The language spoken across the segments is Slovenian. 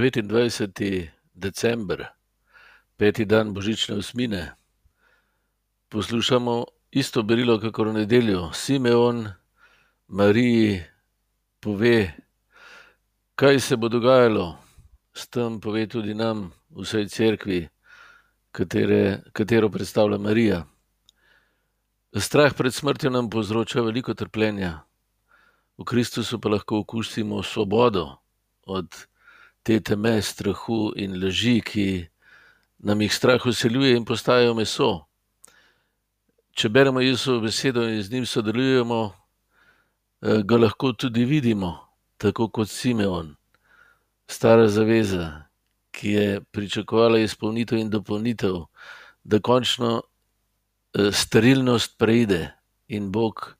29. december, peti dan božične osmine, poslušamo isto berilo, kakor v nedeljo. Simeon Mariji pove, kaj se bo dogajalo, s tem pove tudi nam, vsej cerkvi, katere, katero predstavlja Marija. Strah pred smrtjo nam povzroča veliko trpljenja, v Kristusu pa lahko okusimo svobodo od te teme, strahu in laži, ki nam jih strah usiljuje in postajajo meso. Če beremo Jezusovo besedo in z njim sodelujemo, eh, ga lahko tudi vidimo, tako kot Simeon, stara zaveza, ki je pričakovala izpolnitev in dopolnitev, da končno eh, sterilnost preide in Bog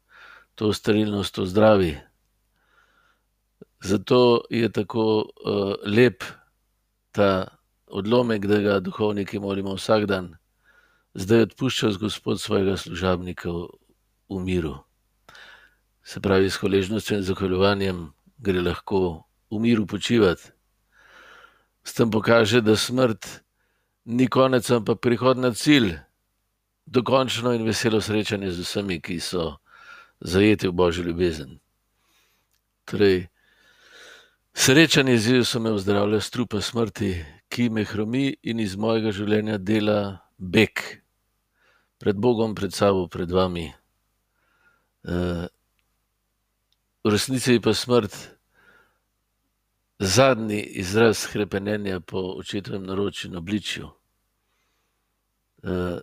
to sterilnost ozdravi. Zato je tako uh, lep ta odlomek, da ga duhovniki molimo vsak dan, zdaj odpušča z Gospod svojega služabnika v miru. Se pravi, s hvaležnostjo in zahvaljuvanjem gre lahko v miru počivati. S tem pokaže, da smrt ni konec, ampak prihod na cilj, dokončno in veselo srečanje z vsemi, ki so zajeti v božji ljubezen. Torej, Srečanje z Jezusom me ozdravlja strupa smrti, ki me hromi in iz mojega življenja dela beg pred Bogom, pred sabo, pred vami. Eh, v resnici je pa smrt zadnji izraz krepenja po očetovem naročju in obličju. Eh,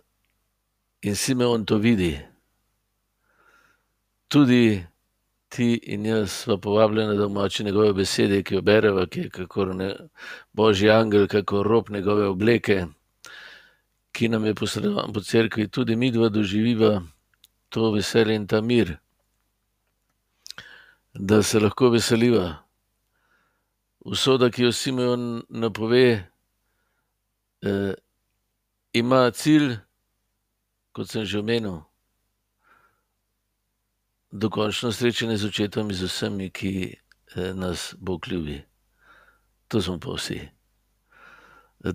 in Simeon to vidi. Tudi ti in jaz smo povabljeni, da umoči njegove besede, ki jo bereva, ki je kot božji angel, kot rob njegove obleke, ki nam je posredovan po cerkvi, tudi mi dva doživiva to veselje in ta mir, da se lahko veseliva. Usoda, ki jo Simeon napove, eh, ima cilj, kot sem že omenil dokončno srečanje z očetom in z vsemi, ki eh, nas Bog ljubi. To smo pa vsi.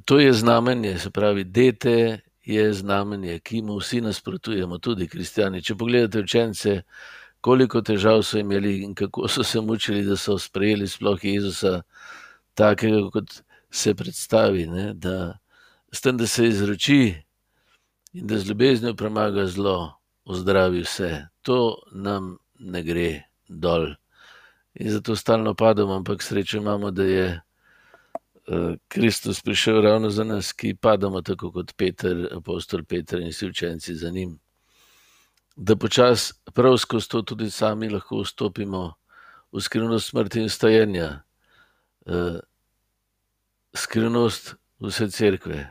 To je znamenje, se pravi, dete je znamenje, ki mu vsi nasprotujemo, tudi kristijani. Če pogledate učence, koliko težav so imeli in kako so se mučili, da so sprejeli sploh Jezusa, takega, kot se predstavi, ne? da s tem, da se izroči in da z ljubeznijo premaga zlo, ozdravi vse. To nam ne gre dol. In zato stalno padamo, ampak srečo imamo, da je uh, Kristus prišel ravno za nas, ki padamo tako kot Peter, apostol Peter in vsi učenci za njim. Da počasi, prav skozi to, tudi sami lahko vstopimo v skrivnost smrti in stajenja, uh, skrivnost vse cerkve,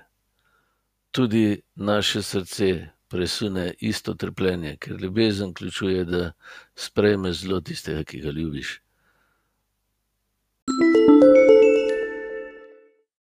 tudi naše srce, presune isto trpljenje, ker ljubezen vključuje, da sprejmeš zelo tistega, ki ga ljubiš.